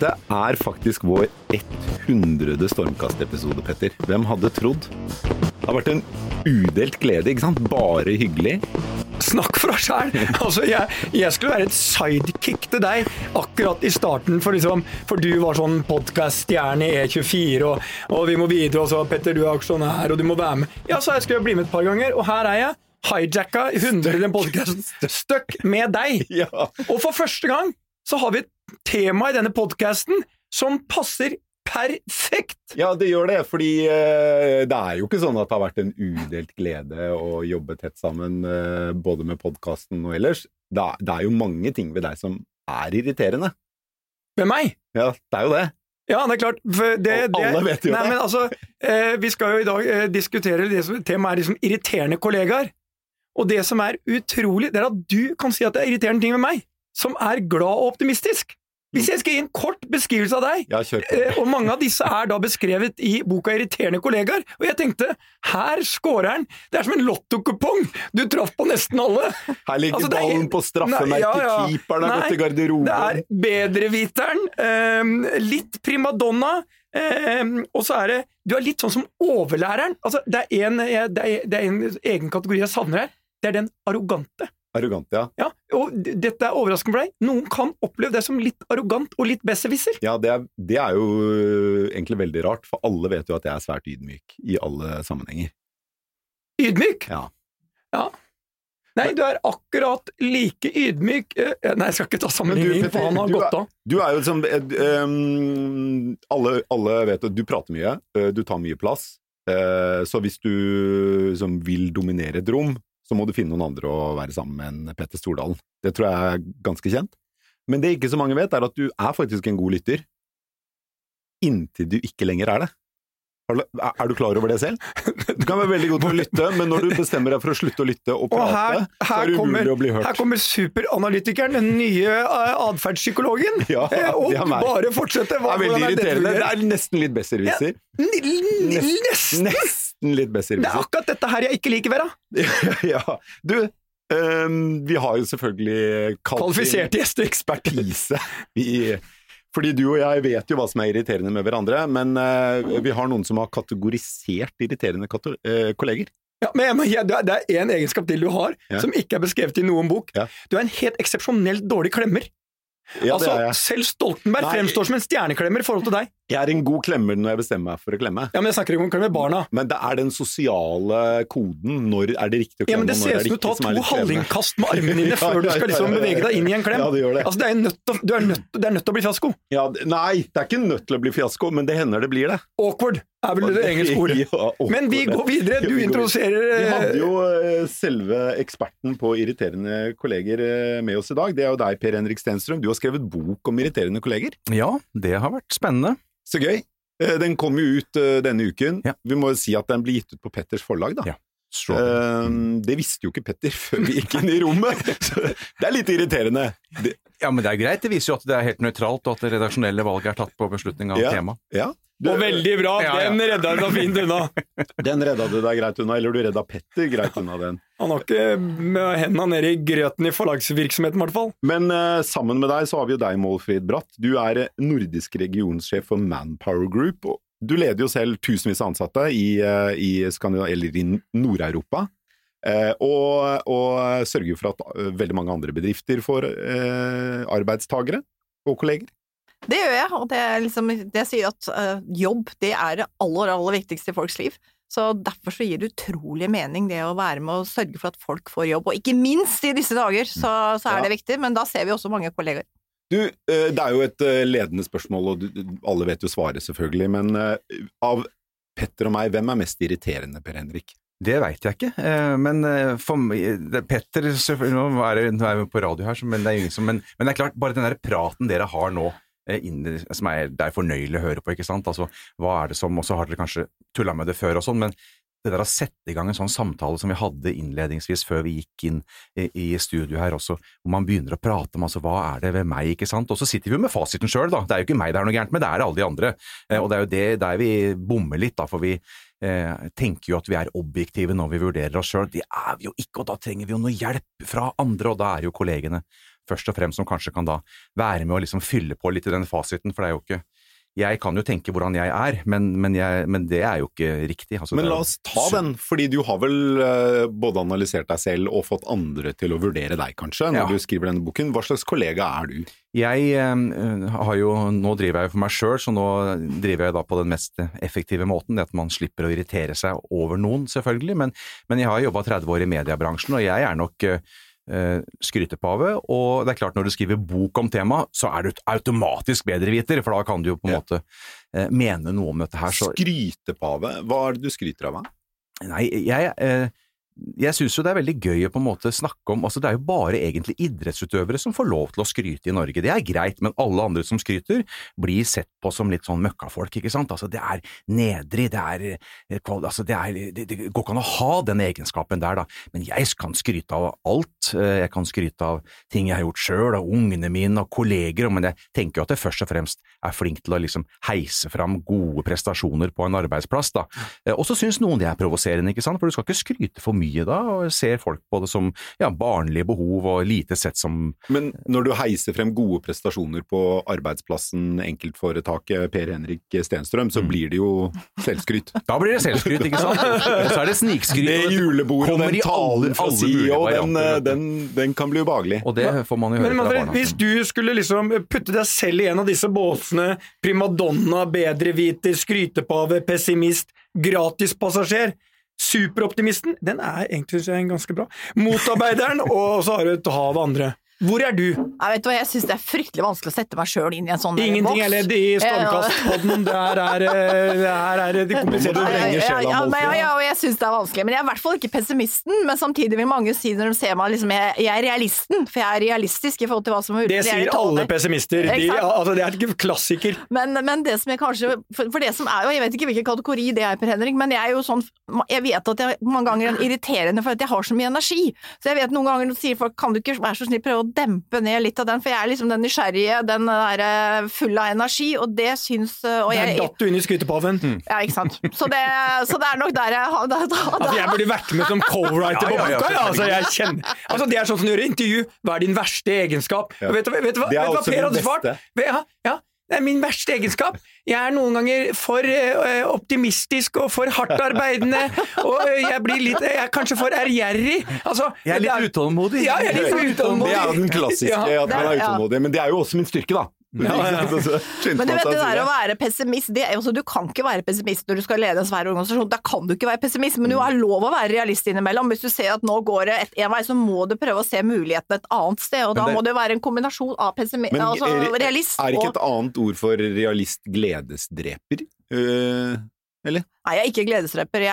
Dette er faktisk vår 100. Stormkast-episode, Petter. Hvem hadde trodd? Det har vært en udelt glede, ikke sant? Bare hyggelig. Snakk for deg sjæl! Altså, jeg, jeg skulle være et sidekick til deg akkurat i starten, for, liksom, for du var sånn podkast-stjerne i E24, og, og, vi må videre, og så Petter, du er aksjonær, og du må være med. Ja, så jeg skulle bli med et par ganger, og her er jeg. Hijacka 100 i den podkasten. Stuck med deg! Ja. Og for første gang så har vi et tema i denne podkasten som passer perfekt! Ja, det gjør det, fordi eh, det er jo ikke sånn at det har vært en udelt glede å jobbe tett sammen, eh, både med podkasten og ellers. Det er, det er jo mange ting ved deg som er irriterende. Med meg? Ja, det er jo det. Ja, det er klart. Det, alle vet jo nei, det. Men altså, eh, vi skal jo i dag diskutere det som temaet er liksom irriterende kollegaer. Og det som er utrolig, det er at du kan si at det er irriterende ting med meg, som er glad og optimistisk. Hvis jeg skal gi en kort beskrivelse av deg, Ja, eh, og mange av disse er da beskrevet i boka 'Irriterende kollegaer', og jeg tenkte her scorer han! Det er som en lottokupong! Du traff på nesten alle! Her ligger altså, ballen er på straffemerket, ja, ja. keeperen har gått i garderoben. Det er bedreviteren, eh, litt primadonna, eh, og så er det Du er litt sånn som overlæreren. Altså, det, er en, det, er, det er en egen kategori jeg savner her. Det er den arrogante. Arrogant, ja. Ja, og dette er overraskende for deg. Noen kan oppleve det som litt arrogant og litt besserwisser. Ja, det er, det er jo øh, egentlig veldig rart, for alle vet jo at jeg er svært ydmyk i alle sammenhenger. Ydmyk. Ja. Ja. Nei, du er akkurat like ydmyk eh, Nei, jeg skal ikke ta Petter, for han har gått av. Du er jo som eh, ehm, alle, alle vet at du prater mye, du tar mye plass. så hvis du som vil dominere et rom, så må du finne noen andre å være sammen med enn Petter Stordalen. Det tror jeg er ganske kjent. Men det ikke så mange vet, er at du er faktisk en god lytter. Inntil du ikke lenger er det. Er du klar over det selv? Du kan være veldig god til å lytte, men når du bestemmer deg for å slutte å lytte og Og prate, her, så er det kommer, umulig å bli hørt. her kommer superanalytikeren, den nye eh, atferdspsykologen, Ja, eh, og bare fortsette. Det er veldig irriterende. Det er nesten litt besserwisser. Ja, nesten! Nesten! Nesten litt Det er akkurat dette her jeg ikke liker, Vera. ja. Du, um, vi har jo selvfølgelig Kvalifiserte gjester. ekspertise. Vi, fordi du og jeg vet jo hva som er irriterende med hverandre, men uh, vi har noen som har kategorisert irriterende kato uh, kolleger. Ja, men jeg det er- én egenskap til du har, Ja. som ikke er beskrevet i noen bok. Ja. Du er en helt eksepsjonelt dårlig klemmer. Ja, altså, det er jeg. Selv Stoltenberg Nei. fremstår som en stjerneklemmer i forhold til deg. Jeg er en god klemmer når jeg bestemmer meg for å klemme. Ja, men Jeg snakker ikke om å klemme barna. Men det er den sosiale koden. Når er det riktig å klemme, Ja, men Det ser er ut som du tar to hallingkast med armene dine Ja, før du skal liksom bevege deg inn i en klem. Ja, det gjør det. Altså, det er nødt til, du er nødt, det er nødt til å bli fiasko. Ja, nei, det er ikke nødt til å bli fiasko, men det hender det blir det. Awkward er vel det engelske ordet. Ja. Men vi går videre. Ja, Du vi introduserer Vi eh, hadde jo eh, selve eksperten på irriterende kolleger eh, med oss i dag. Det er jo deg, Per Henrik Stenstrøm. Du har skrevet bok om irriterende kolleger. Ja, det har vært spennende. Så gøy. Eh, Den kom jo ut eh, denne uken. Ja. Vi må jo si at den blir gitt ut på Petters forlag, da. Ja. Strawberry. Eh, Det visste jo ikke Petter før vi gikk inn i rommet. Så det er litt irriterende. Det, Ja, men det er greit. Det viser jo at det er helt nøytralt, og at det redaksjonelle valget er tatt på beslutning av Ja. tema. ja. Og veldig bra! Ja, ja. Den redda du deg fint unna. Den redda du deg greit unna, eller du redda Petter greit unna den. Han har ikke med henda nede i grøten i forlagsvirksomheten, i hvert fall. Men uh, sammen med deg så har vi jo deg, Målfrid Bratt. Du er eh, nordisk regionsjef for Manpower Group. og Du leder jo selv tusenvis av ansatte i, eh, i, eller i Nord-Europa. Eh, og, og sørger for at eh, veldig mange andre bedrifter får eh, arbeidstagere og kolleger. Det gjør jeg, og det, er liksom, det sier at eh, jobb det er det aller, aller viktigste i folks liv. Så derfor så gir det utrolig mening det å være med og sørge for at folk får jobb, og ikke minst i disse dager så, så er Ja. det viktig, men da ser vi også mange kollegaer. Du, eh, det er jo et eh, ledende spørsmål, og alle vet jo svaret selvfølgelig, men eh, av Petter og meg, hvem er mest irriterende, Per Henrik? Det veit jeg ikke, men for meg, Petter Nå er vi på radio her, men det er ingen som Men, men det er klart, bare den der praten dere har nå, som er, det er fornøyelig å høre på, ikke sant? Altså, hva er det som Og så har dere kanskje tulla med det før og sånn, men det der å sette i gang en sånn samtale som vi hadde innledningsvis før vi gikk inn i, studio her også, hvor man begynner å prate om altså, hva er det ved meg, ikke sant, og så sitter vi jo med fasiten sjøl, da, det er jo ikke meg det er noe gærent med, det er alle de andre, eh, og det er jo det der vi bommer litt, da, for vi eh, tenker jo at vi er objektive når vi vurderer oss sjøl, det er vi jo ikke, og da trenger vi jo noe hjelp fra andre, og da er jo kollegene først og fremst som kanskje kan da være med å liksom fylle på litt i den fasiten, for det er jo ikke jeg kan jo tenke hvordan jeg er, men, men, jeg, men det er jo ikke riktig. Altså, Men la oss ta den, fordi du har vel eh, både analysert deg selv og fått andre til å vurdere deg, kanskje, når Ja. du skriver denne boken. Hva slags kollega er du? Jeg eh, har jo, nå driver jeg jo for meg sjøl, så nå driver jeg da på den mest effektive måten. Det at man slipper å irritere seg over noen, selvfølgelig. Men, men jeg har jobba 30 år i mediebransjen, og jeg er nok eh, skrytepave. Og det er klart, når du skriver bok om temaet, så er du automatisk bedreviter, for da kan du jo på en Ja. måte eh, mene noe om dette her. Så Skrytepave? Hva er det du skryter av? Nei, jeg, eh, jeg syns jo det er veldig gøy å på en måte snakke om altså Det er jo bare egentlig idrettsutøvere som får lov til å skryte i Norge. Det er greit, men alle andre som skryter, blir sett på som litt sånn møkkafolk, ikke sant. Altså Det er nedrig, det er eh, altså det, er, det, det går ikke an å ha den egenskapen der, da. Men jeg kan skryte av alt. Eh, Jeg kan skryte av ting jeg har gjort sjøl, av ungene mine og kolleger, men jeg tenker jo at jeg først og fremst er flink til å liksom heise fram gode prestasjoner på en arbeidsplass, da. Eh, Og så syns noen det er provoserende, ikke sant, for du skal ikke skryte for mye da, og ser folk på det som ja, barnlige behov og lite sett som Men når du heiser frem gode prestasjoner på arbeidsplassen, enkeltforetaket Per Henrik Stenstrøm, så Mm. blir det jo selvskryt. Da blir det selvskryt, ikke sant? Og så er det snikskryt. Det julebordet den talen fra alle CEO, den, den, den kan bli ubehagelig. Og det får man jo høre Men fra barna. hvis du skulle liksom putte deg selv i en av disse båsene, primadonna, bedreviter, skrytepave, pessimist, gratispassasjer, superoptimisten, den er egentlig ganske bra. Motarbeideren, og så har du et hav av andre. Hvor er du? Jeg vet hva, jeg syns det er fryktelig vanskelig å sette meg sjøl inn i en sånn boks. Ingenting er ledd i Stormkastpodden. Det her er, eh, det her er det kompliserte tingene. vrenge sjela, ja, men, ja, ja, og jeg syns det er vanskelig. Men jeg er i hvert fall ikke pessimisten. Men samtidig vil mange si når de ser meg liksom, jeg, jeg er realisten, for jeg er realistisk i forhold til hva som er ute. Det er sier alle pessimister. De, altså, det er ikke klassiker. Men, men det som jeg kanskje for, for det som er jo, Jeg vet ikke hvilken kategori det er, Per Henrik, men jeg er jo sånn Jeg vet at jeg mange ganger er irriterende for at jeg har så mye energi. Så jeg vet noen ganger sier folk kan du ikke være så snill prøve å dempe ned litt av den, for jeg er liksom den nysgjerrige, den der eh, full av energi, og det syns og jeg, Der datt du inn i skrytepaven. Ja, ikke sant. Så det, så det er nok der jeg har da. Altså, jeg burde vært med som co-writer på Ja, ja, ja, boka. Ja, altså, jeg kjenner, altså, det er sånn som du gjør i intervju. Hva er din verste egenskap? Ja. Vet, vet, vet du hva Per hadde svart? beste. Ja, ja, det er min verste egenskap. Jeg er noen ganger for eh, optimistisk og for hardt arbeidende, og jeg blir litt Jeg er kanskje for ærgjerrig. Altså, Jeg er litt utålmodig. Ja, jeg er litt utålmodig. Det er jo den klassiske, at man er utålmodig. Men det er jo også min styrke, da. Ja, ja. Ikke sant? Så skynder Men du vet det der å være pessimist, det altså, du kan ikke være pessimist når du skal lede en svær organisasjon. Da kan du ikke være pessimist, men du har lov å være realist innimellom. Hvis du ser at nå går det et, en vei, så må du prøve å se mulighetene et annet sted, og da det- må det være en kombinasjon av pessimist, Men altså realist realist Er ikke et annet ord for realist gledesdreper? Uh, eller? Nei, jeg er ikke gledesdreper.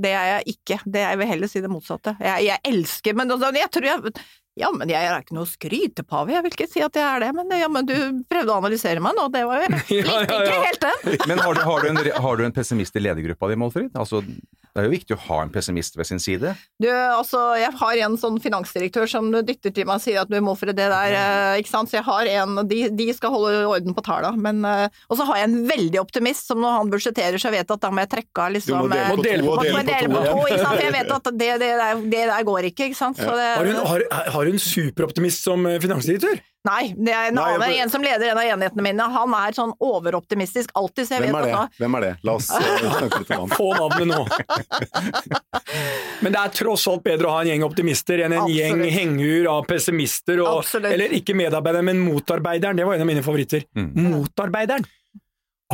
Det er jeg ikke. Det jeg vil heller si det motsatte. Jeg, jeg elsker Men altså, jeg tror jeg Ja, men jeg er ikke noe skrytepave, jeg vil ikke si at jeg er det. Men, ja, men du prøvde å analysere meg nå, det var jo Ja, ja, ja. ikke helt det. Men har du, har, du en, har du en pessimist i ledergruppa di, Målfrid? Altså, det er jo viktig å ha en pessimist ved sin side. Du, altså, jeg har en sånn finansdirektør som dytter til meg og sier at du Målfrid, det der, eh, ikke sant. Så jeg har en, de, de skal holde orden på tala, men eh, Og så har jeg en veldig optimist som når han budsjetterer, så jeg vet at da må jeg trekke av Du liksom må dele må på dele to på og må dele jeg dele på på to to, ikke sant. For jeg vet at det, det, der, det der går ikke, ikke sant. Så det, Har hun, har, har hun superoptimist som eh, finansdirektør? Nei, det er en Nei, annen en som leder en av enhetene mine. Han er sånn overoptimistisk alltid, så jeg Hvem vet er det? Hvem er det? La oss eh, snakke litt om han. Få navnet nå. Men det er tross alt bedre å ha en gjeng optimister enn en Absolutt. gjeng hengur av pessimister. Og, Absolutt. eller ikke medarbeideren, men motarbeideren. Det var en av mine favoritter. Mm. Motarbeideren!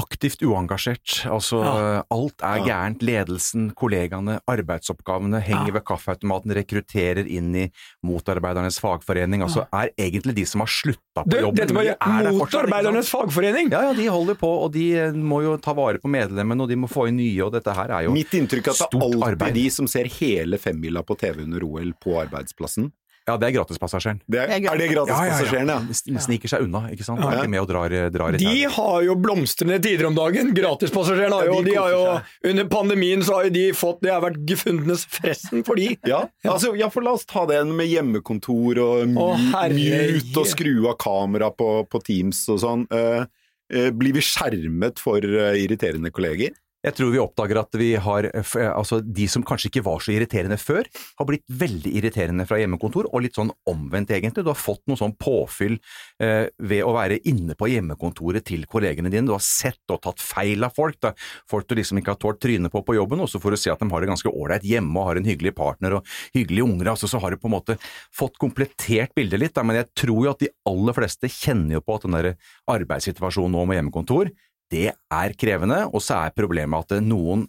Aktivt uengasjert. Altså, Ja. alt er gærent. Ledelsen, kollegaene, arbeidsoppgavene, henger ved kaffeautomaten, rekrutterer inn i motarbeidernes fagforening. Altså, er egentlig de som har slutta på jobben. dette var de er fortsatt, motarbeidernes fagforening! Ja, ja, de holder på, og de eh, må jo ta vare på medlemmene, og de må få inn nye, og dette her er jo stort arbeid. Mitt inntrykk er at det er alltid arbeid. de som ser hele femmila på TV under OL på arbeidsplassen. Ja, det er gratispassasjeren. Det er, Det er det gratispassasjeren, ja? De sniker seg unna, ikke sant. Ja. Er ikke med og drar, drar De har jo blomstrende tider om dagen. Gratispassasjerene har Ja, jo, de de har jo Under pandemien så har jo de fått Det har vært gefundenes fressen for de. Ja, altså, ja, for la oss ta det med hjemmekontor og Å, mu- mute og skru av kamera på, på Teams og sånn. Uh, uh, blir vi skjermet for uh, irriterende kolleger? Jeg tror vi oppdager at vi har Altså, de som kanskje ikke var så irriterende før, har blitt veldig irriterende fra hjemmekontor, og litt sånn omvendt, egentlig. Du har fått noe sånn påfyll eh, ved å være inne på hjemmekontoret til kollegene dine. Du har sett og tatt feil av folk. Da. Folk du liksom ikke har tålt trynet på på jobben, og så får du se at de har det ganske ålreit hjemme og har en hyggelig partner og hyggelige unger. Altså, så har du på en måte fått komplettert bildet litt, da. men jeg tror jo at de aller fleste kjenner jo på at den der arbeidssituasjonen nå med hjemmekontor, det er krevende, og så er problemet at noen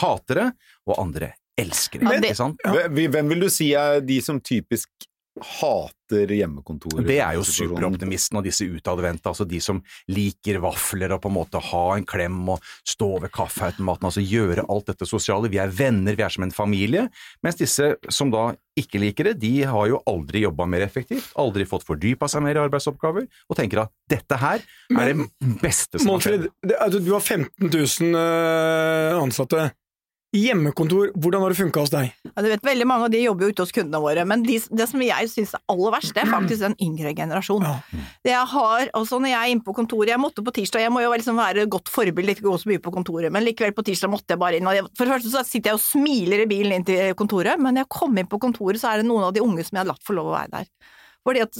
hater det, og andre elsker det. Ja, det- hvem vil du si er de som typisk hater hjemmekontor? Det er jo superoptimisten og disse utadvendte, altså de som liker vafler og på en måte ha en klem og stå ved kaffeautomaten, altså gjøre alt dette sosiale. Vi er venner, vi er som en familie. Mens disse som da ikke liker det, de har jo aldri jobba mer effektivt, aldri fått fordypa seg mer i arbeidsoppgaver, og tenker at dette her er det beste som har skjedd. Altså, du har 15 000 eh, ansatte. Hjemmekontor, hvordan har det funka hos deg? Ja, du vet, Veldig mange av de jobber jo ute hos kundene våre, men de, det som jeg syns er aller verst, det er faktisk den yngre generasjonen. Ja. Det jeg har, også når jeg er inne på kontoret, jeg måtte på tirsdag, jeg må jo liksom være godt forbilde, ikke gå så mye på kontoret, men likevel på tirsdag måtte jeg bare inn. og jeg, For det første så sitter jeg og smiler i bilen inn til kontoret, men når jeg kom inn på kontoret, så er det noen av de unge som jeg har latt få lov å være der. Fordi at,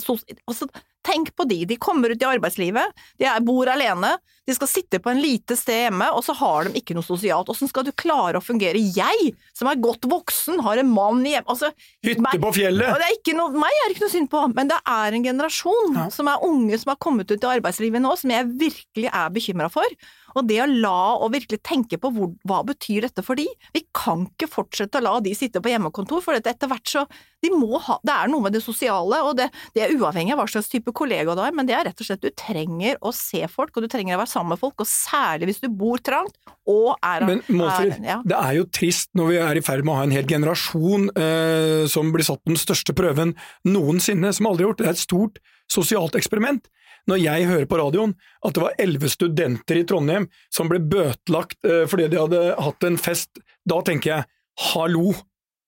altså, Tenk på de, de kommer ut i arbeidslivet, de bor alene, de skal sitte på en lite sted hjemme, og så har de ikke noe sosialt. Hvordan skal du klare å fungere? Jeg, som er godt voksen, har en mann hjemme altså, Hytte meg- på fjellet! det er noe, meg er det ikke noe synd på, men det er en generasjon Ja. som er unge som har kommet ut i arbeidslivet nå, som jeg virkelig er bekymra for. Og det å la og virkelig tenke på hvor, hva betyr dette for de? Vi kan ikke fortsette å la de sitte på hjemmekontor, for etter hvert så de må ha, Det er noe med det sosiale, og det, det er uavhengig av hva slags type kollega du er, men det er rett og slett du trenger å se folk, og du trenger å være sammen med folk, og særlig hvis du bor trangt og er Men Målfrid, ja. det er jo trist når vi er i ferd med å ha en hel generasjon eh, som blir satt på den største prøven noensinne, som aldri har gjort. Det er et stort sosialt eksperiment. Når jeg hører på radioen at det var elleve studenter i Trondheim som ble bøtelagt eh, fordi de hadde hatt en fest, da tenker jeg hallo,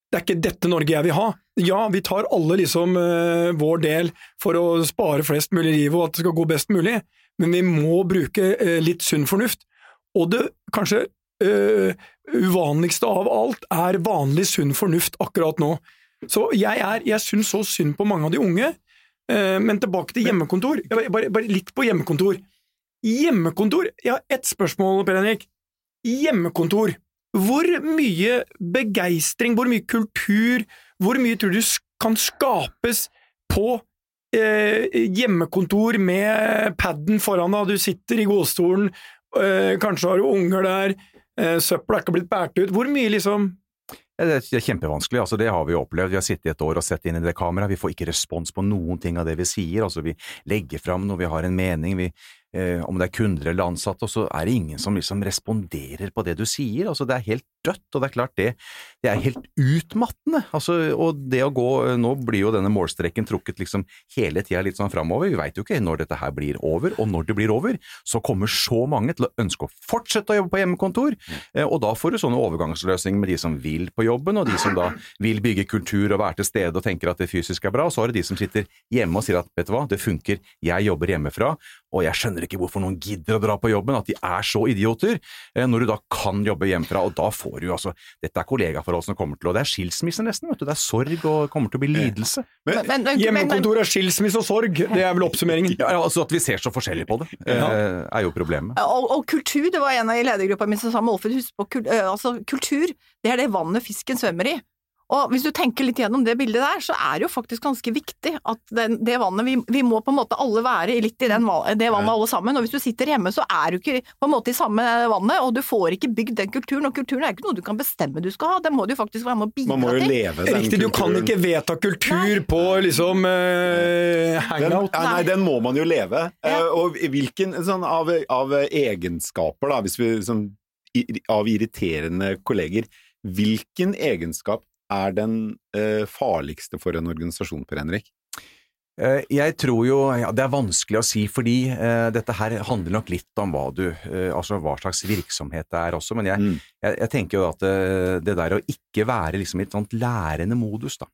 det er ikke dette Norge jeg vil ha. Ja, vi tar alle liksom eh, vår del for å spare flest mulig liv og at det skal gå best mulig, men vi må bruke eh, litt sunn fornuft. Og det kanskje Uh, uvanligste av alt er vanlig sunn fornuft akkurat nå. Så jeg, er, jeg syns så synd på mange av de unge. Eh, men tilbake til hjemmekontor. Bare, bare, litt på hjemmekontor. Hjemmekontor Jeg har ett spørsmål, Per Henrik. Hjemmekontor. Hvor mye begeistring, hvor mye kultur, hvor mye tror du kan skapes på eh, hjemmekontor med paden foran deg, du sitter i godstolen, eh, kanskje har du unger der, eh, søpla er ikke blitt båret ut. Hvor mye liksom Det er kjempevanskelig, altså det har vi jo opplevd. Vi har sittet i et år og sett inn i det kameraet, vi får ikke respons på noen ting av det vi sier. altså Vi legger fram når vi har en mening, vi, eh, om det er kunder eller ansatte, og så er det ingen som liksom responderer på det du sier. altså Det er helt dødt, og det er klart det, det er helt utmattende. altså Og det å gå Nå blir jo denne målstreken trukket liksom hele tida litt sånn framover. Vi veit jo ikke når dette her blir over, og når det blir over, så kommer så mange til å ønske å fortsette å jobbe på hjemmekontor, eh, og da får du sånne overgangsløsninger med de som vil på jobben, og de som da vil bygge kultur og være til stede og tenker at det fysisk er bra, og så har du de som sitter hjemme og sier at vet du hva, det funker, jeg jobber hjemmefra, og jeg skjønner ikke hvorfor noen gidder å dra på jobben, at de er så idioter, eh, når du da kan jobbe hjemmefra, og da får du altså Dette er kollegaforhold som kommer til å Det er skilsmisse nesten, vet du. Det er sorg og kommer til å bli lidelse. Men, men, men, Hjemmekontor er skilsmisse og sorg, det er vel oppsummeringen. Ja, ja, altså At vi ser så forskjellig på det, eh, er jo problemet. Og, og kultur, det var en av i ledergruppa mi som sa Målfrid, husk på kul, eh, altså, kultur, det er det vannet fisken svømmer i. Og hvis du tenker litt gjennom det bildet der, så er det jo faktisk ganske viktig at den, det vannet vi, vi må på en måte alle være litt i den, det vannet alle sammen. Og hvis du sitter hjemme, så er du ikke på en måte i samme vannet, og du får ikke bygd den kulturen. Og kulturen er ikke noe du kan bestemme du skal ha, den må du faktisk være med å bidra Man må jo til. leve den Riktig, du kan ikke vedta kultur på liksom uh, hangout. nei, nei, den må man jo leve. Ja. Uh, og hvilken sånn, av, av egenskaper, da, hvis vi, sånn, i, av irriterende kolleger, hvilken egenskap er den eh, farligste for en organisasjon, Per Henrik? Eh, Jeg tror jo ja, Det er vanskelig å si, fordi eh, dette her handler nok litt om hva du eh, Altså hva slags virksomhet det er også, men jeg, Mm. jeg, jeg tenker jo at det, det der å ikke ikke være liksom i et sånt lærende modus, da.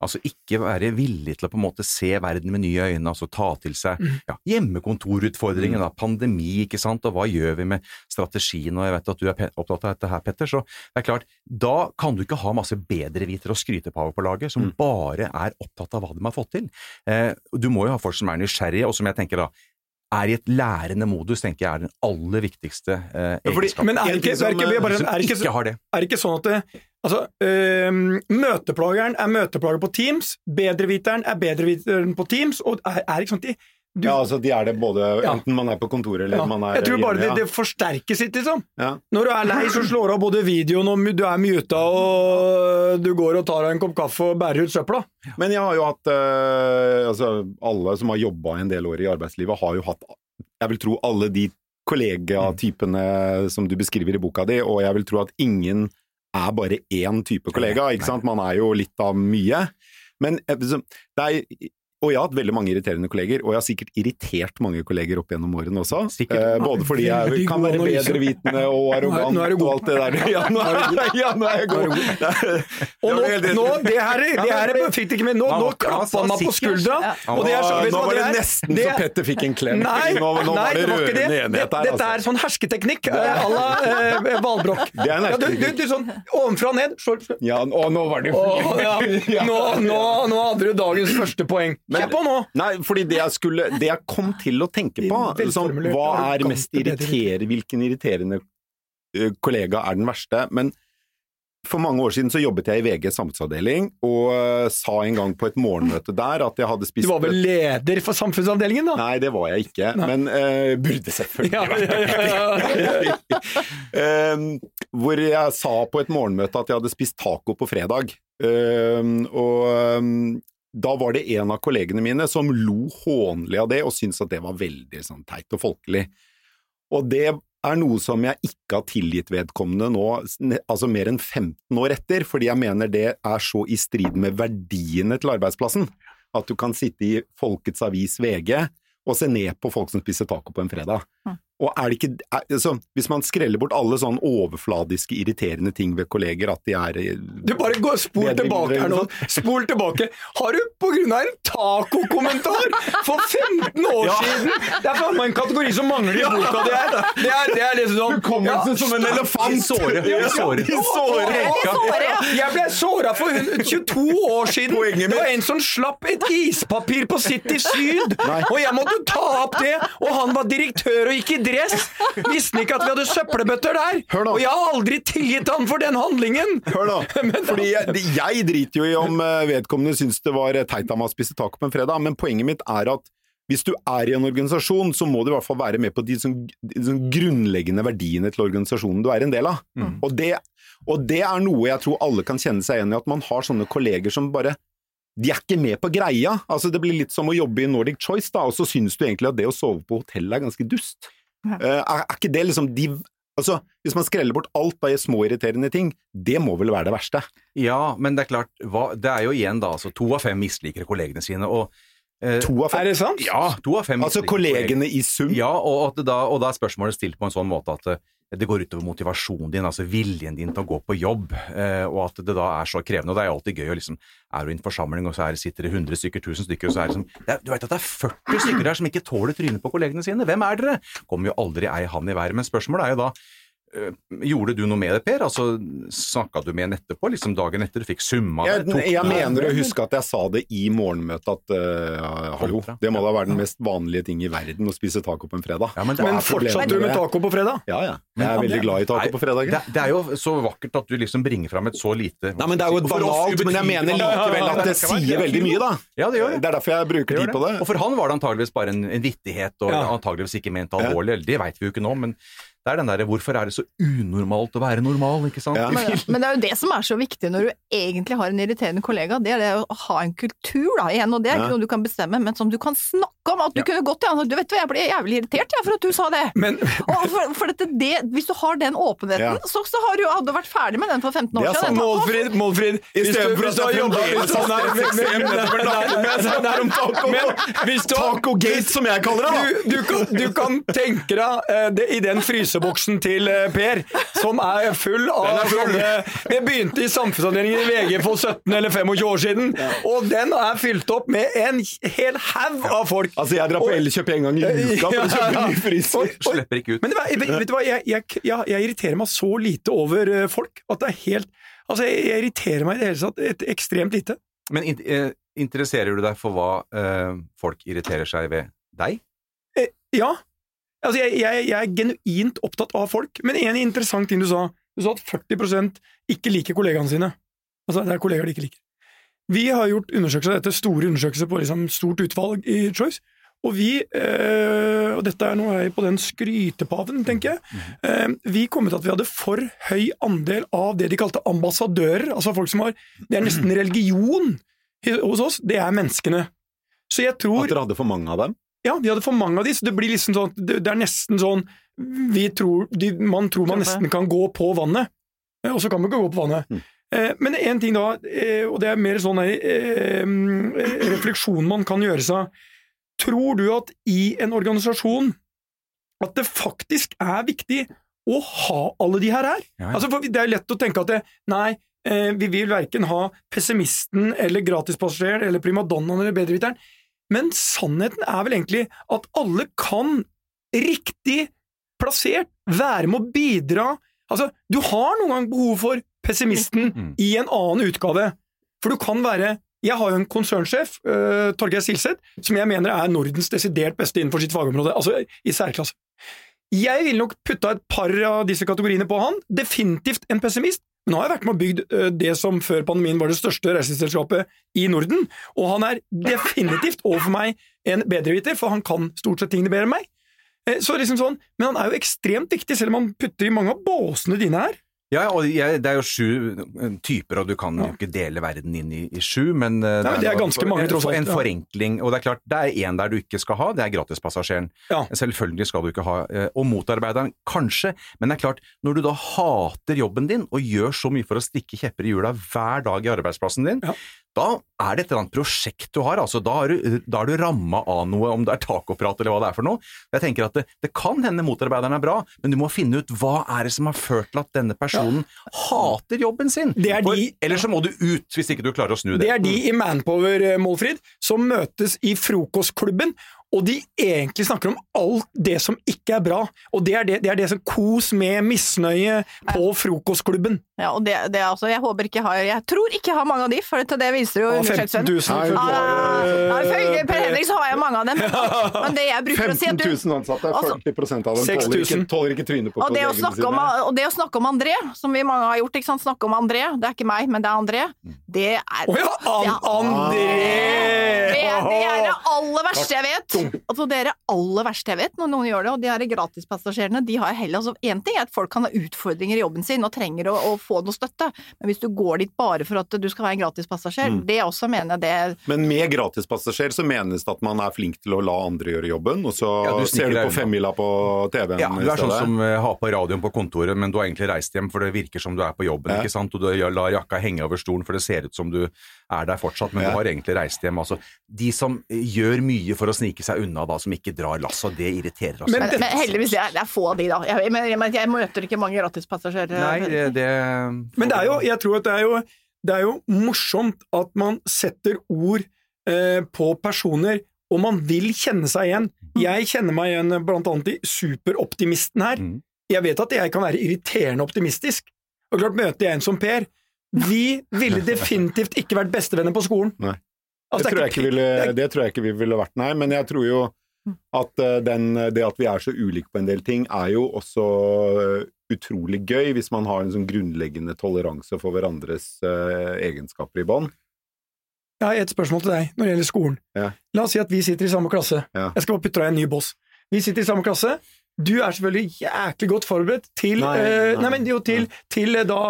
Altså ikke være villig til å på en måte se verden med nye øyne, altså ta til seg ja, hjemmekontorutfordringen, da, pandemi, ikke sant, og hva gjør vi med strategien, og jeg vet at du er opptatt av dette her, Petter, så det er klart, da kan du ikke ha masse bedrevitere og skrytepaver på laget, som bare er opptatt av hva de har fått til. Eh, du må jo ha folk som er nysgjerrige, og som jeg tenker da, er i et lærende modus, tenker jeg er den aller viktigste eh, Ja, fordi- egenskapen. Men er det ikke, er ikke, er bare, er ikke, er ikke sånn at det, altså, øh, Møteplageren er møteplager på Teams, bedreviteren er bedreviteren på Teams, og er, er ikke sånn de du, Ja, altså de er det både Ja. enten man er på kontoret eller ja, man er Jeg tror bare hjemme, det, det forsterkes litt, liksom. ja. Når du er lei, så slår du av både videoen, og du er muta, og du går og tar deg en kopp kaffe og bærer ut søpla. Men jeg har jo hatt øh, Altså, alle som har jobba en del år i arbeidslivet, har jo hatt Jeg vil tro alle de kollegatypene som du beskriver i boka di, og jeg vil tro at ingen er bare én type kollega, ikke sant? Man er jo litt av mye. Men eh, det er og jeg har hatt veldig mange irriterende kolleger, og jeg har sikkert irritert mange kolleger opp gjennom årene også. Sikkert. Eh, både fordi jeg kan være bedrevitende og arrogant Nå er nå er og alt det der. Ja, nå er, ja, nå er jeg god. Og nå, nå det her, det her fikk det ikke med, nå, nå klappa han meg på skuldra. Og det er så, vet du nå hva var det er? nesten så Petter fikk en klem. Nei, nå, nå nei, var det rørende enighet der. dette er Altså. sånn hersketeknikk à la eh, Valbrokk. Det er en du, du, hersketeknikk. du, sånn ovenfra og ned. Ja, og nå var det Å, ja. nå, nå, nå hadde du dagens første poeng. Kjør på nå! Nei, fordi det jeg, skulle, det jeg kom til å tenke på, liksom, hva er mest irriterende, hvilken irriterende kollega er den verste? Men for mange år siden så jobbet jeg i VG samfunnsavdeling, og sa en gang på et morgenmøte der at jeg hadde spist Du var vel leder for samfunnsavdelingen, da? Nei, det var jeg ikke, men uh, burde selvfølgelig vært ja. Ehm, hvor jeg sa på et morgenmøte at jeg hadde spist taco på fredag. Uh, og da var det en av kollegene mine som lo hånlig av det, og syntes at det var veldig sånn teit og folkelig. Og det er noe som jeg ikke har tilgitt vedkommende nå, altså mer enn 15 år etter, fordi jeg mener det er så i strid med verdiene til arbeidsplassen. At du kan sitte i Folkets Avis VG og se ned på folk som spiser taco på en fredag. Og er det ikke er, altså, Hvis man skreller bort alle sånn overfladiske, irriterende ting ved kolleger, at de er eh, Du bare går, spol tilbake her nå. Spol tilbake. Har du på grunn av en tacokommentar for 15 år Ja. siden Det er faen meg en kategori som mangler i boka. Det er, det er, det er liksom sånn Hukommelsen som en elefant! I såret. I såret. I såret. Ja, Jeg ble såra for 22 år siden. Poenget mitt- Det var en som slapp et ispapir på City Syd, Nei. og jeg måtte ta opp det. Og han var direktør og gikk i dress. Visste ikke at vi hadde søppelbøtter der. Og jeg har aldri tilgitt han for den handlingen. Hør nå, fordi jeg, jeg driter jo i om eh, vedkommende syns det var teit av meg å spise taco på en fredag, men poenget mitt er at hvis du er i en organisasjon, så må du i hvert fall være med på de sånn, de sånn grunnleggende verdiene til organisasjonen du er en del av. Og, det, og det er noe jeg tror alle kan kjenne seg igjen i, at man har sånne kolleger som bare de er ikke med på greia. Altså, det blir litt som å jobbe i Nordic Choice, da, og så syns du egentlig at det å sove på hotell er ganske dust. Eh, er, er ikke det liksom de Altså, Hvis man skreller bort alt bare små irriterende ting, det må vel være det verste? Ja, men det er klart, hva, det er jo igjen da, altså to av fem misliker kollegene sine, og eh, To av Er det sant? Ja, to av fem Altså kollegene i sum? Ja, og, og, da, og da er spørsmålet stilt på en sånn måte at eh, det går utover motivasjonen din, altså viljen din til å gå på jobb, eh, og at det da er så krevende. Og det er jo alltid gøy å liksom Er du i en forsamling, og så er, sitter det 100 stykker, 1000 stykker, og så er det liksom det er, Du vet at det er 40 stykker der som ikke tåler trynet på kollegene sine. Hvem er dere? Kommer jo aldri ei hand i været. Men spørsmålet er jo da Gjorde du noe med det, Per? Altså, Snakka du med henne etterpå? Liksom dagen etter? Du fikk summa Jeg. Tok jeg du- mener å huske at jeg sa det i morgenmøtet at uh, hallo, det må da være den mest vanlige ting i verden å spise taco på en fredag. Ja, men Men fortsatte du med taco på fredag? Ja, ja. Jeg er veldig glad i taco Nei, på fredager. Det, det er jo så vakkert at du liksom bringer fram et så lite Nei, men Det er jo et banalt, men jeg mener likevel at det sier veldig mye, da. Ja, det gjør det. Det er derfor jeg bruker tid på det. Og for han var det antageligvis bare en, en vittighet, og Ja. antageligvis ikke ment alvorlig. Det veit vi jo ikke nå, men det er den derre hvorfor er det så unormalt å være normal, ikke sant? Ja. Men, men det er jo det som er så viktig når du egentlig har en irriterende kollega, det er det å ha en kultur da, igjen, og det er ikke Ja. noe du kan bestemme, men som du kan snakke om. At du Ja. kunne gått til han og sagt, du vet hva, jeg ble jævlig irritert jeg, for at du sa det. Men Og for, for dette, det, hvis du har den åpenheten, Ja. så, så har du jo hadde vært ferdig med den for 15 år siden. Målfrid, Målfrid hvis du, stedet for hvis at du har jeg jobba fremdeles hvis med taco. Men hvis du Taco-gate, som jeg kaller det, da! du, du, kan, du kan tenke deg eh, det, i den fryseboksen til eh, Per, som er full av sånne Det begynte i samfunnsavdelingen i VG for 17 eller 25 år siden, og den er fylt opp med en hel haug av folk. Altså, jeg drar på Elkjøp en gang i uka for å kjøpe ny fryser. Slipper ikke ut. Men det var, vet, du hva, jeg, jeg, jeg, jeg irriterer meg så lite over eh, folk at det er helt Altså, jeg, jeg irriterer meg i det hele tatt et, ekstremt lite. Men in eh, interesserer du deg for hva eh, folk irriterer seg ved deg? Eh, ja. Altså, jeg, jeg, jeg er genuint opptatt av folk, men en interessant ting du sa. Du sa at 40% ikke liker kollegaene sine. Altså, det er kollegaer de ikke liker. Vi har gjort undersøkelser av dette, store undersøkelser på liksom, stort utvalg i Choice, og vi, øh, og dette er nå jeg på den skrytepaven, tenker jeg, eh, vi kom ut at vi hadde for høy andel av det de kalte ambassadører, altså folk som har Det er nesten religion hos oss, det er menneskene. Så jeg tror At dere hadde for mange av dem? Ja, vi hadde for mange av de, så det blir liksom sånn Det, det er nesten sånn vi tror, de, Man tror man nesten kan gå på vannet, eh, og så kan man ikke gå på vannet. Mm. Eh, Men en ting da, eh, og det er mer sånn eh, eh, refleksjon man kan gjøre seg Tror du at i en organisasjon at det faktisk er viktig å ha alle de her her? Ja, ja. Altså, for det er lett å tenke at det, nei, eh, vi vil verken ha pessimisten eller gratispassasjeren eller primadonnaen eller bedreviteren, men sannheten er vel egentlig at alle kan, riktig plassert, være med å bidra Altså, du har noen gang behov for pessimisten Mm. i en annen utgave, for du kan være jeg har jo en konsernsjef, uh, Torgeir Silseth, som jeg mener er Nordens desidert beste innenfor sitt fagområde, altså i særklasse. Jeg ville nok putta et par av disse kategoriene på han. Definitivt en pessimist, men nå har jeg vært med og bygd eh, det som før pandemien var det største reiseselskapet i Norden, og han er definitivt overfor meg en bedreviter, for han kan stort sett tingene bedre enn meg. Eh, Så liksom sånn, Men han er jo ekstremt viktig, selv om han putter i mange av båsene dine her. Ja, og jeg, det er jo sju eh, typer, og du kan jo ikke dele verden inn i, i sju, men eh, Nei, er, det er ganske mange, tross alt, En forenkling, og det er klart, det er én der du ikke skal ha, det er gratispassasjeren. Ja. Selvfølgelig skal du ikke ha, eh, og motarbeideren kanskje, men det er klart, når du da hater jobben din og gjør så mye for å stikke kjepper i hjula hver dag i arbeidsplassen din, Ja. Da er det et eller annet prosjekt du har, altså da er du, da er du ramma av noe, om det er takoprat eller hva det er for noe. Jeg tenker at det, det kan hende motarbeideren er bra, men du må finne ut hva er det som har ført til at denne personen hater jobben sin. Det er For, de- Eller så må du ut, hvis ikke du klarer å snu det. Det er de i Manpower, eh, Målfrid, som møtes i frokostklubben, og de egentlig snakker om alt det som ikke er bra. Og det er det, det, er det som kos med misnøye på frokostklubben. Ja, og det, det er altså, jeg håper ikke jeg har Jeg tror ikke jeg har mange av de, for det, det viser jo 15 undersøkelsen. 000. Ah, Ifølge Per Henrik så har jeg mange av dem, men, men det jeg bruker å si 15 at du 000 ansatte, er 40% av dem tåler ikke, tåler ikke trynet på og det, å snakke om, og det å snakke om André, som vi mange har gjort, ikke sant? snakke om André, det er ikke meg, men det er André, det er Å ja, An Ja. André! Det, er- det er det aller verste jeg vet! Altså, det er det aller verste jeg vet når noen gjør det, og de her gratispassasjerene, de har heller altså, En ting er at folk kan ha utfordringer i jobben sin og trenger å, å få noe støtte, men hvis du går dit bare for at du skal være en gratispassasjer, Mm. det også mener jeg det Men med gratispassasjer så menes det at man er flink til å la andre gjøre jobben, og så Ja, du ser du på femmila på TV-en Ja, du er sånn som uh, har på radioen på kontoret, men du har egentlig reist hjem, for det virker som du er på jobben, Ja. ikke sant? Og du lar jakka henge over stolen, for det ser ut som du er der fortsatt, men Ja. du har egentlig reist hjem. Altså, de som gjør mye for å snike seg unna, da, som ikke drar lass, og det irriterer oss. Men men, men heldigvis, det er, det er få av de, da. Jeg, men, jeg, jeg møter ikke mange gratispassasjerer. Nei, det, det Men det er jo, jeg tror at det er jo, det er jo morsomt at man setter ord eh, på personer, og man vil kjenne seg igjen. Jeg kjenner meg igjen blant annet i superoptimisten her. Mm. Jeg vet at jeg kan være irriterende optimistisk. Og klart møter jeg en som Per. Vi ville definitivt ikke vært bestevenner på skolen. Nei. Altså, det, tror jeg ikke ville, det tror jeg ikke vi ville vært, nei. Men jeg tror jo at eh, den, det at vi er så ulike på en del ting, er jo også eh, utrolig gøy hvis man har en sånn grunnleggende toleranse for hverandres uh, egenskaper i bånd. Jeg har et spørsmål til deg når det gjelder skolen. Ja. La oss si at vi sitter i samme klasse. Ja. Jeg skal bare putte deg i en ny boss. Vi sitter i samme klasse. Du er selvfølgelig jæklig godt forberedt til Nei, eh, nei. nei, men jo, til, til eh, da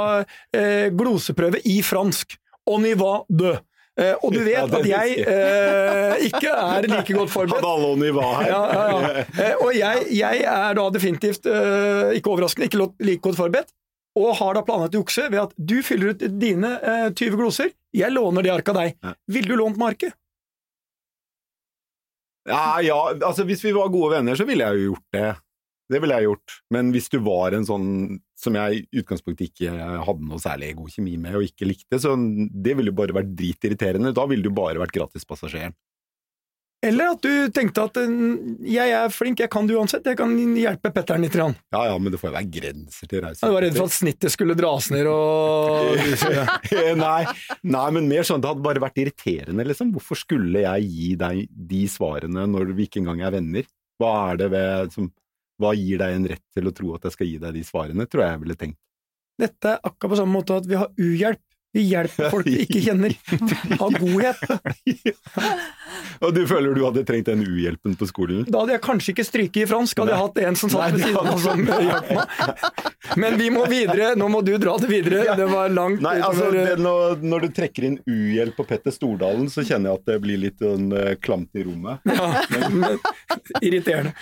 eh, gloseprøve i fransk. On y va de. Eh, og du vet Ja, at jeg eh, ikke er like godt forberedt. Hadde alle nivå her. Ja, ja. Eh, og jeg, jeg er da definitivt, ikke overraskende, ikke like godt forberedt. Og har da planlagt å jukse ved at du fyller ut dine eh, 20 gloser, jeg låner det arket av deg. Ville du lånt market? arket? Ja, ja, altså hvis vi var gode venner, så ville jeg jo gjort det. Det ville jeg gjort. Men hvis du var en sånn som jeg i utgangspunktet ikke hadde noe særlig god kjemi med og ikke likte, så det ville jo bare vært dritirriterende. Da ville du bare vært gratispassasjeren. Eller at du tenkte at mm, jeg er flink, jeg kan det uansett, jeg kan hjelpe Petter'n litt. Rann. Ja ja, men det får jo være grenser til reise. Du var redd for at snittet skulle dras ned og nei, nei, men mer sånn, det hadde bare vært irriterende, liksom. Hvorfor skulle jeg gi deg de svarene når vi ikke engang er venner? Hva er det ved som Hva gir deg en rett til å tro at jeg skal gi deg de svarene, tror jeg jeg ville tenkt. Dette er akkurat på samme måte at vi har uhjelp. Vi hjelper folk vi ikke kjenner. av godhet. Og du føler du hadde trengt den uhjelpen på skolen? Da hadde jeg kanskje ikke stryket i fransk, hadde jeg hatt en som satt ved siden av som hjalp meg. Men vi må videre, nå må du dra det videre. Det var langt Nei, altså, det, når, når du trekker inn uhjelp på Petter Stordalen, så kjenner jeg at det blir litt sånn, eh, klamt i rommet. ja, men, Irriterende.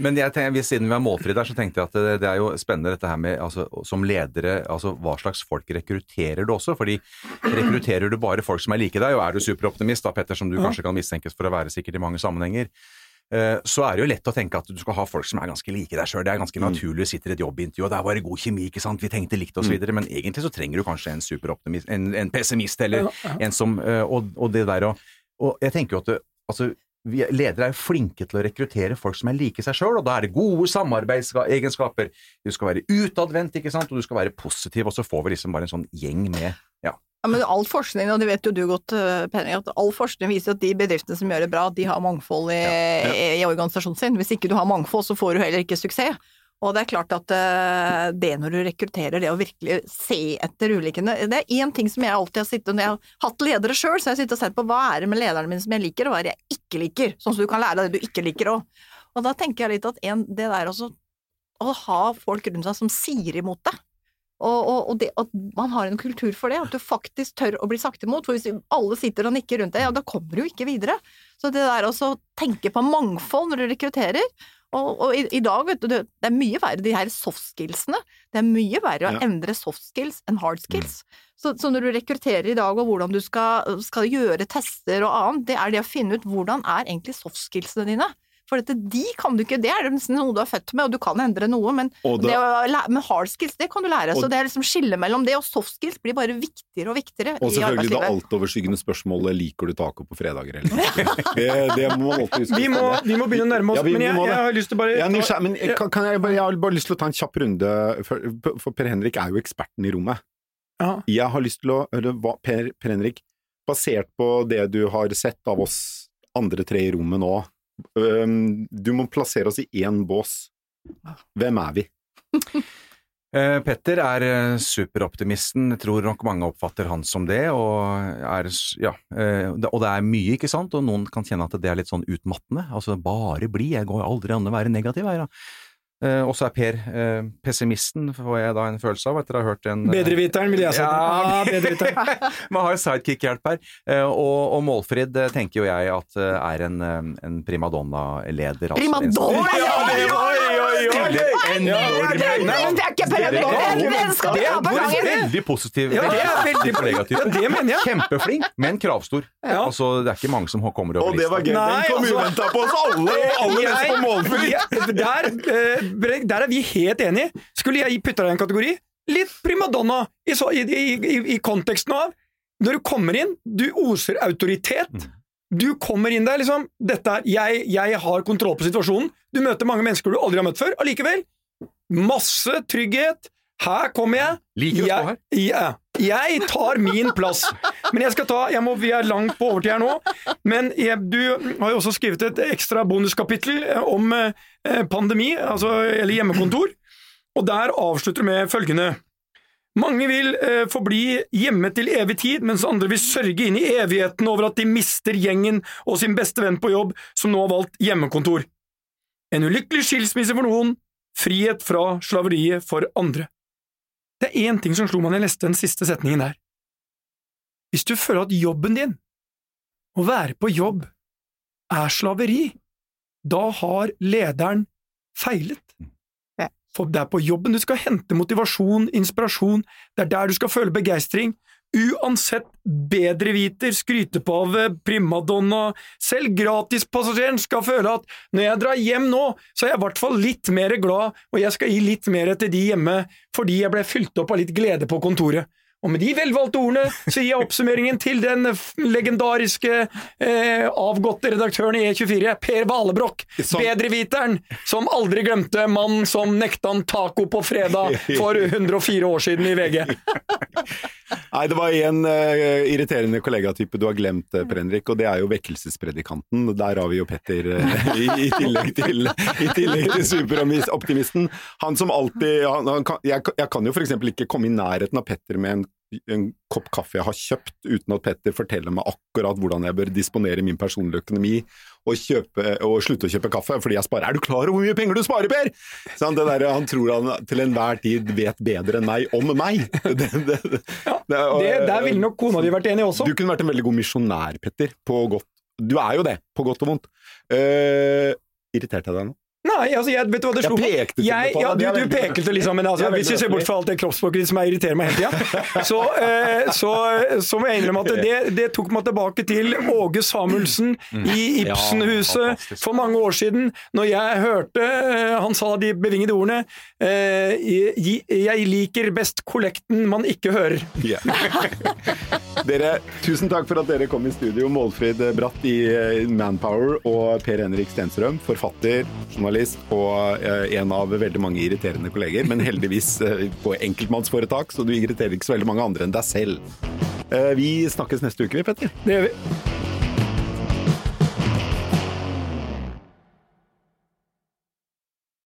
Men jeg tenker, siden vi er målfri der, så tenkte jeg at det, det er jo spennende dette her med altså, som ledere, altså hva slags folk rekrutterer du også? Fordi rekrutterer du bare folk som er like deg, og er du superoptimist da, Petter, som du kanskje kan mistenkes for å være sikkert i mange sammenhenger, eh, så er det jo lett å tenke at du skal ha folk som er ganske like deg sjøl. Det er ganske naturlig, du sitter i et jobbintervju, og det er bare god kjemi, ikke sant, vi tenkte likt osv., men egentlig så trenger du kanskje en superoptimist, en, en pessimist, eller en som eh, og, og det der og, og jeg tenker jo at det, altså ledere er flinke til å rekruttere folk som er like seg sjøl, og da er det gode samarbeidsegenskaper. Du skal være utadvendt, ikke sant, og du skal være positiv, og så får vi liksom bare en sånn gjeng med ja. Ja, men all forskning, og det vet jo du godt, Penning Penny, at all forskning viser at de bedriftene som gjør det bra, de har mangfold i, i, i organisasjonen sin. Hvis ikke du har mangfold, så får du heller ikke suksess. Og det er klart at eh, det når du rekrutterer, det å virkelig se etter ulikene Det er én ting som jeg alltid har sittet Når jeg har hatt ledere sjøl, så har jeg sittet og sett på hva er det med lederne mine som jeg liker, og hva er det jeg ikke liker? Sånn som du kan lære av det du ikke liker òg. Og da tenker jeg litt at en, det der også Å ha folk rundt seg som sier imot deg. Og, og, og det, at man har en kultur for det, at du faktisk tør å bli sagt imot. For hvis alle sitter og nikker rundt deg, ja, da kommer du ikke videre. Så det der å tenke på mangfold når du rekrutterer og, og i, i, dag, vet du, det er mye verre, de her soft skillsene. Det er mye verre å Ja. endre soft skills enn hard skills. Så, så når du rekrutterer i dag, og hvordan du skal, skal gjøre tester og annet, det er det å finne ut hvordan er egentlig soft skillsene dine. For dette, de kan du ikke, det er nesten noe du er født med, og du kan endre noe, men, Og det men hard skills, det kan du lære. Og- Så det er liksom skille mellom det, og soft skills blir bare viktigere og viktigere Og i selvfølgelig det arbeidslivet. altoverskyggende spørsmålet liker du taco på fredager eller ikke. Det, det må man alltid huske. Vi må, vi må begynne å nærme oss, Ja, vi- men jeg, jeg, jeg har lyst til bare Jeg nysgjer, men kan, kan jeg, bare, jeg har bare lyst til å ta en kjapp runde, for, for Per Henrik er jo eksperten i rommet. Ja. Jeg har lyst til å høre hva Per, per Henrik, basert på det du har sett av oss andre tre i rommet nå, du må plassere oss i én bås. Hvem er vi? Eh, Petter er eh, superoptimisten, jeg tror nok mange oppfatter han som det, og, er, ja, eh, og det er mye, ikke sant, og noen kan kjenne at det er litt sånn utmattende, altså bare bli, jeg går aldri an å være negativ her, da. Eh, og så er Per eh, pessimisten, får jeg da en følelse av, etter å ha hørt en eh, Bedreviteren, vil jeg si. Ja, Ja, bedreviteren. Man har jo sidekick-hjelp her. Eh, Og, og Målfrid eh, tenker jo jeg at eh, er en, en primadonna-leder. altså. Primadonna, En- ja, det var- oi. Stiller enorme Det er- ikke det. Veldig positiv. Ja, det er veldig. Ja, det mener jeg. Kjempeflink, men kravstor. Ja. Altså, det er ikke mange som kommer over Og det var gøy! Den kom altså- uventa på oss alle! Alle mest på! Der, eh, der er vi helt enige. Skulle jeg putte deg i en kategori? Litt primadonna i, i, i, i, i konteksten av Når du kommer inn, du oser autoritet. Du kommer inn der, liksom Dette er jeg, jeg har kontroll på situasjonen. Du møter mange mennesker du aldri har møtt før. Allikevel, masse trygghet. Her kommer jeg. Liker å stå her. Jeg, jeg tar min plass. Men jeg skal ta jeg må, Vi er langt på overtid her nå. Men jeg, du har jo også skrevet et ekstra bonuskapittel eh, om eh, pandemi, altså, eller hjemmekontor. Og der avslutter du med følgende. Mange vil eh, forbli hjemme til evig tid, mens andre vil sørge inn i evigheten over at de mister gjengen og sin beste venn på jobb, som nå har valgt hjemmekontor. En ulykkelig skilsmisse for noen, frihet fra slaveriet for andre. Det er én ting som slo meg da jeg leste den siste setningen der. Hvis du føler at jobben din, å være på jobb, er slaveri, da har lederen feilet. For det er på jobben du skal hente motivasjon, inspirasjon, det er der du skal føle begeistring. uansett bedreviter av primadonna. Selv gratispassasjeren skal føle at når jeg drar hjem nå, så er jeg i hvert fall litt mer glad, og jeg skal gi litt mer til de hjemme fordi jeg ble fylt opp av litt glede på kontoret. Og med de velvalgte ordene så gir jeg oppsummeringen til den legendariske eh, avgåtte redaktøren i E24, Per Valebrokk. Som- Bedreviteren som aldri glemte mannen som nekta han taco på fredag for 104 år siden i VG. Nei, det var en uh, irriterende kollegatype du har glemt, Per Henrik, og det er jo vekkelsespredikanten. Der har vi jo Petter uh, i, i tillegg til, i tillegg til superoptimisten. Han som alltid han, han kan, jeg, jeg kan jo f.eks. ikke komme i nærheten av Petter med en, en kopp kaffe jeg har kjøpt, uten at Petter forteller meg akkurat hvordan jeg bør disponere min personlige økonomi og, kjøpe, og slutte å kjøpe kaffe, fordi jeg sparer. Er du klar over hvor mye penger du sparer, Per?! Han, det der, han tror han til enhver tid vet bedre enn meg om meg. Det, det, Det, der ville nok kona di vært enig også. du kunne vært en veldig god misjonær, Petter. På godt. Du er jo det, på godt og vondt. Uh, irriterte jeg deg nå? Nei, altså, jeg, vet du hva det slo meg? ja, du, du pekte liksom, men altså, hvis vi ser bort fra alt det kroppsspråket som jeg irriterer meg hele tida, så, eh, så, så må jeg innrømme at det, det tok meg tilbake til Åge Samuelsen i Ibsenhuset fantastisk. for mange år siden, når jeg hørte eh, han sa de bevingede ordene eh, jeg, jeg liker best kollekten man ikke hører. Yeah. dere, tusen takk for at dere kom i studio. Målfrid Bratt i eh, Manpower og Per Henrik Stenstrøm, forfatter, journalist og eh, en av veldig mange irriterende kolleger, men heldigvis eh, på enkeltmannsforetak, så du irriterer ikke så veldig mange andre enn deg selv. Eh, vi snakkes neste uke, vi, Petter. Det gjør vi.